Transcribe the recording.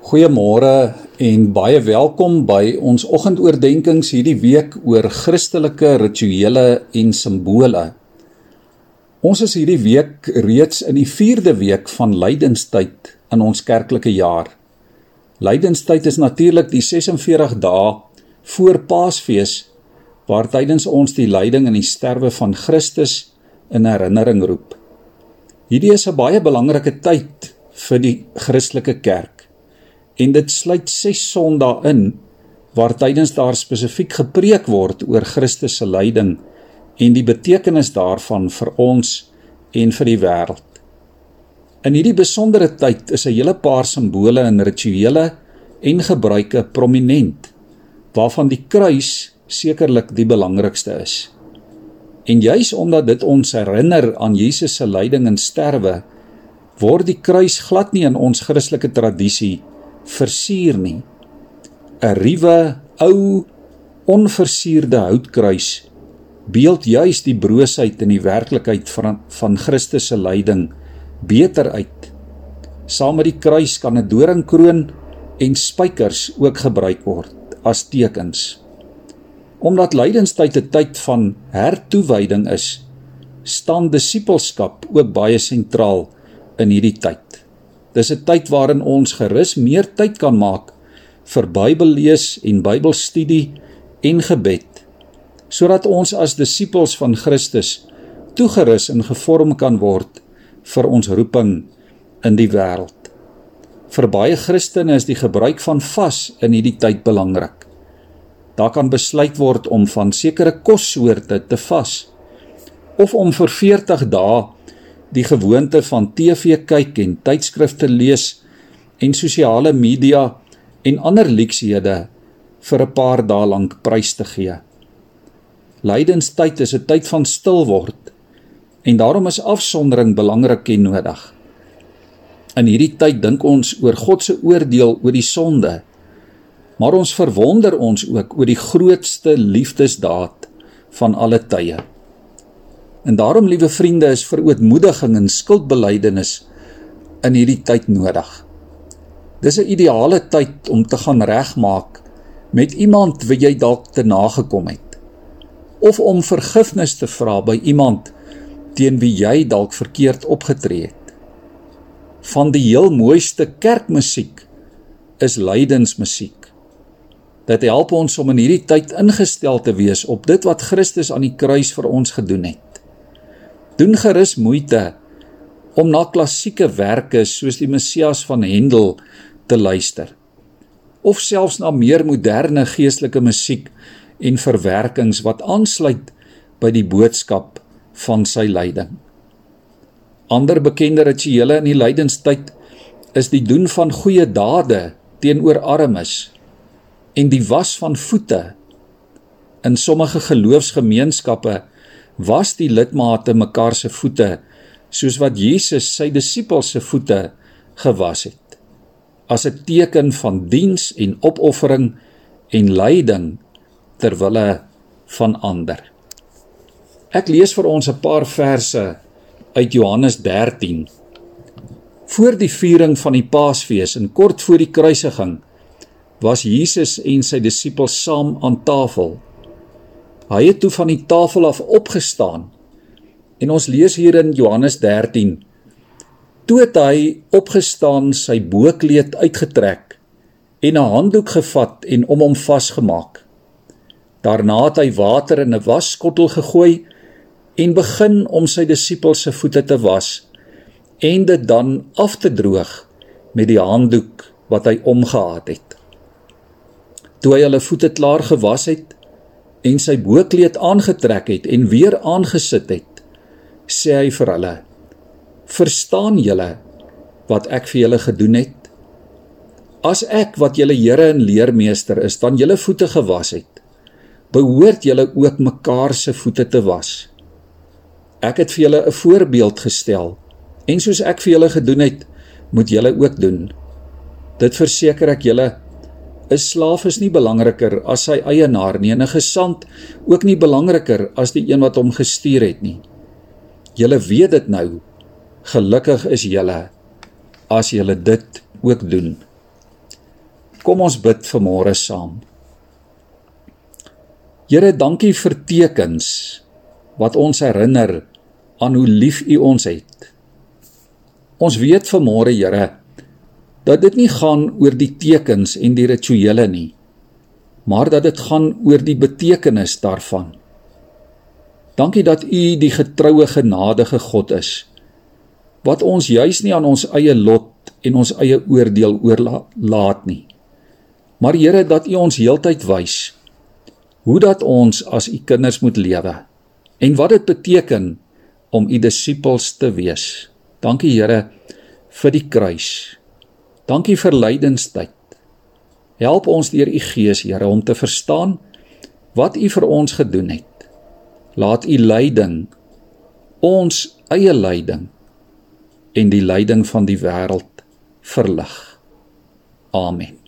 Goeiemôre en baie welkom by ons oggendoordenkings hierdie week oor Christelike rituele en simbole. Ons is hierdie week reeds in die 4de week van lydenstyd in ons kerklike jaar. Lydenstyd is natuurlik die 46 dae voor Paasfees waar tydens ons die lyding en die sterwe van Christus in herinnering roep. Hierdie is 'n baie belangrike tyd vir die Christelike kerk en dit sluit 6 Sondae in waar tydens daar spesifiek gepreek word oor Christus se lyding en die betekenis daarvan vir ons en vir die wêreld. In hierdie besondere tyd is 'n hele paar simbole en rituele en gebruike prominent waarvan die kruis sekerlik die belangrikste is. En juis omdat dit ons herinner aan Jesus se lyding en sterwe, word die kruis glad nie in ons Christelike tradisie versier nie. 'n Ruwe, ou, onversierde houtkruis beeld juis die broosheid en die werklikheid van van Christus se lyding beter uit. Saam met die kruis kan 'n doringkroon en spykers ook gebruik word as tekens. Omdat lydenstyd 'n tyd van hertoewyding is, staan disippelskap ook baie sentraal in hierdie tyd. Dis 'n tyd waarin ons gerus meer tyd kan maak vir Bybellees en Bybelstudie en gebed sodat ons as disippels van Christus toegerus en gevorm kan word vir ons roeping in die wêreld. Vir baie Christene is die gebruik van vas in hierdie tyd belangrik. Daar kan besluit word om van sekere kossoorte te vas of om vir 40 dae die gewoonte van TV kyk en tydskrifte lees en sosiale media en ander lukshede vir 'n paar dae lank prys te gee. Lydenstyd is 'n tyd van stil word en daarom is afsondering belangrik en nodig. In hierdie tyd dink ons oor God se oordeel oor die sonde, maar ons verwonder ons ook oor die grootste liefdesdaad van alle tye. En daarom, liewe vriende, is verootmoediging en skuldbelydenis in hierdie tyd nodig. Dis 'n ideale tyd om te gaan regmaak met iemand wie jy dalk te nagekom het of om vergifnis te vra by iemand teen wie jy dalk verkeerd opgetree het. Van die heel mooiste kerkmusiek is lydensmusiek. Dit help ons om in hierdie tyd ingestel te wees op dit wat Christus aan die kruis vir ons gedoen het doen gerus moeite om na klassieke werke soos die Messias van Handel te luister of selfs na meer moderne geestelike musiek en verwerkings wat aansluit by die boodskap van sy lyding. Ander bekende rituele in die lydenstyd is die doen van goeie dade teenoor armes en die was van voete. In sommige geloofsgemeenskappe was die lidmate mekaar se voete soos wat Jesus sy disippels se voete gewas het as 'n teken van diens en opoffering en lyding ter wille van ander. Ek lees vir ons 'n paar verse uit Johannes 13. Voor die viering van die Paasfees en kort voor die kruisiging was Jesus en sy disippels saam aan tafel Hy het toe van die tafel af opgestaan. En ons lees hier in Johannes 13. Toe het hy opgestaan, sy boekleed uitgetrek en 'n handdoek gevat en om hom vasgemaak. Daarna het hy water in 'n wasskottel gegooi en begin om sy disippels se voete te was en dit dan af te droog met die handdoek wat hy omgehad het. Toe hy hulle voete klaar gewas het, en sy boekleed aangetrek het en weer aangesit het, sê hy vir hulle: "Verstaan julle wat ek vir julle gedoen het? As ek wat julle Here en leermeester is, dan julle voete gewas het, behoort julle ook mekaar se voete te was. Ek het vir julle 'n voorbeeld gestel en soos ek vir julle gedoen het, moet julle ook doen. Dit verseker ek julle 'n slaaf is nie belangriker as sy eienaar nie en 'n gesant ook nie belangriker as die een wat hom gestuur het nie. Julle weet dit nou. Gelukkig is julle as julle dit ook doen. Kom ons bid vanmôre saam. Here, dankie vir tekens wat ons herinner aan hoe lief U ons het. Ons weet vanmôre, Here, dat dit nie gaan oor die tekens en die rituele nie, maar dat dit gaan oor die betekenis daarvan. Dankie dat U die getroue genadige God is wat ons juis nie aan ons eie lot en ons eie oordeel oorlaat nie. Maar Here dat U ons heeltyd wys hoe dat ons as U kinders moet lewe en wat dit beteken om U disippels te wees. Dankie Here vir die kruis. Dankie vir lydenstyd. Help ons deur U Gees Here om te verstaan wat U vir ons gedoen het. Laat U lyding ons eie lyding en die lyding van die wêreld verlig. Amen.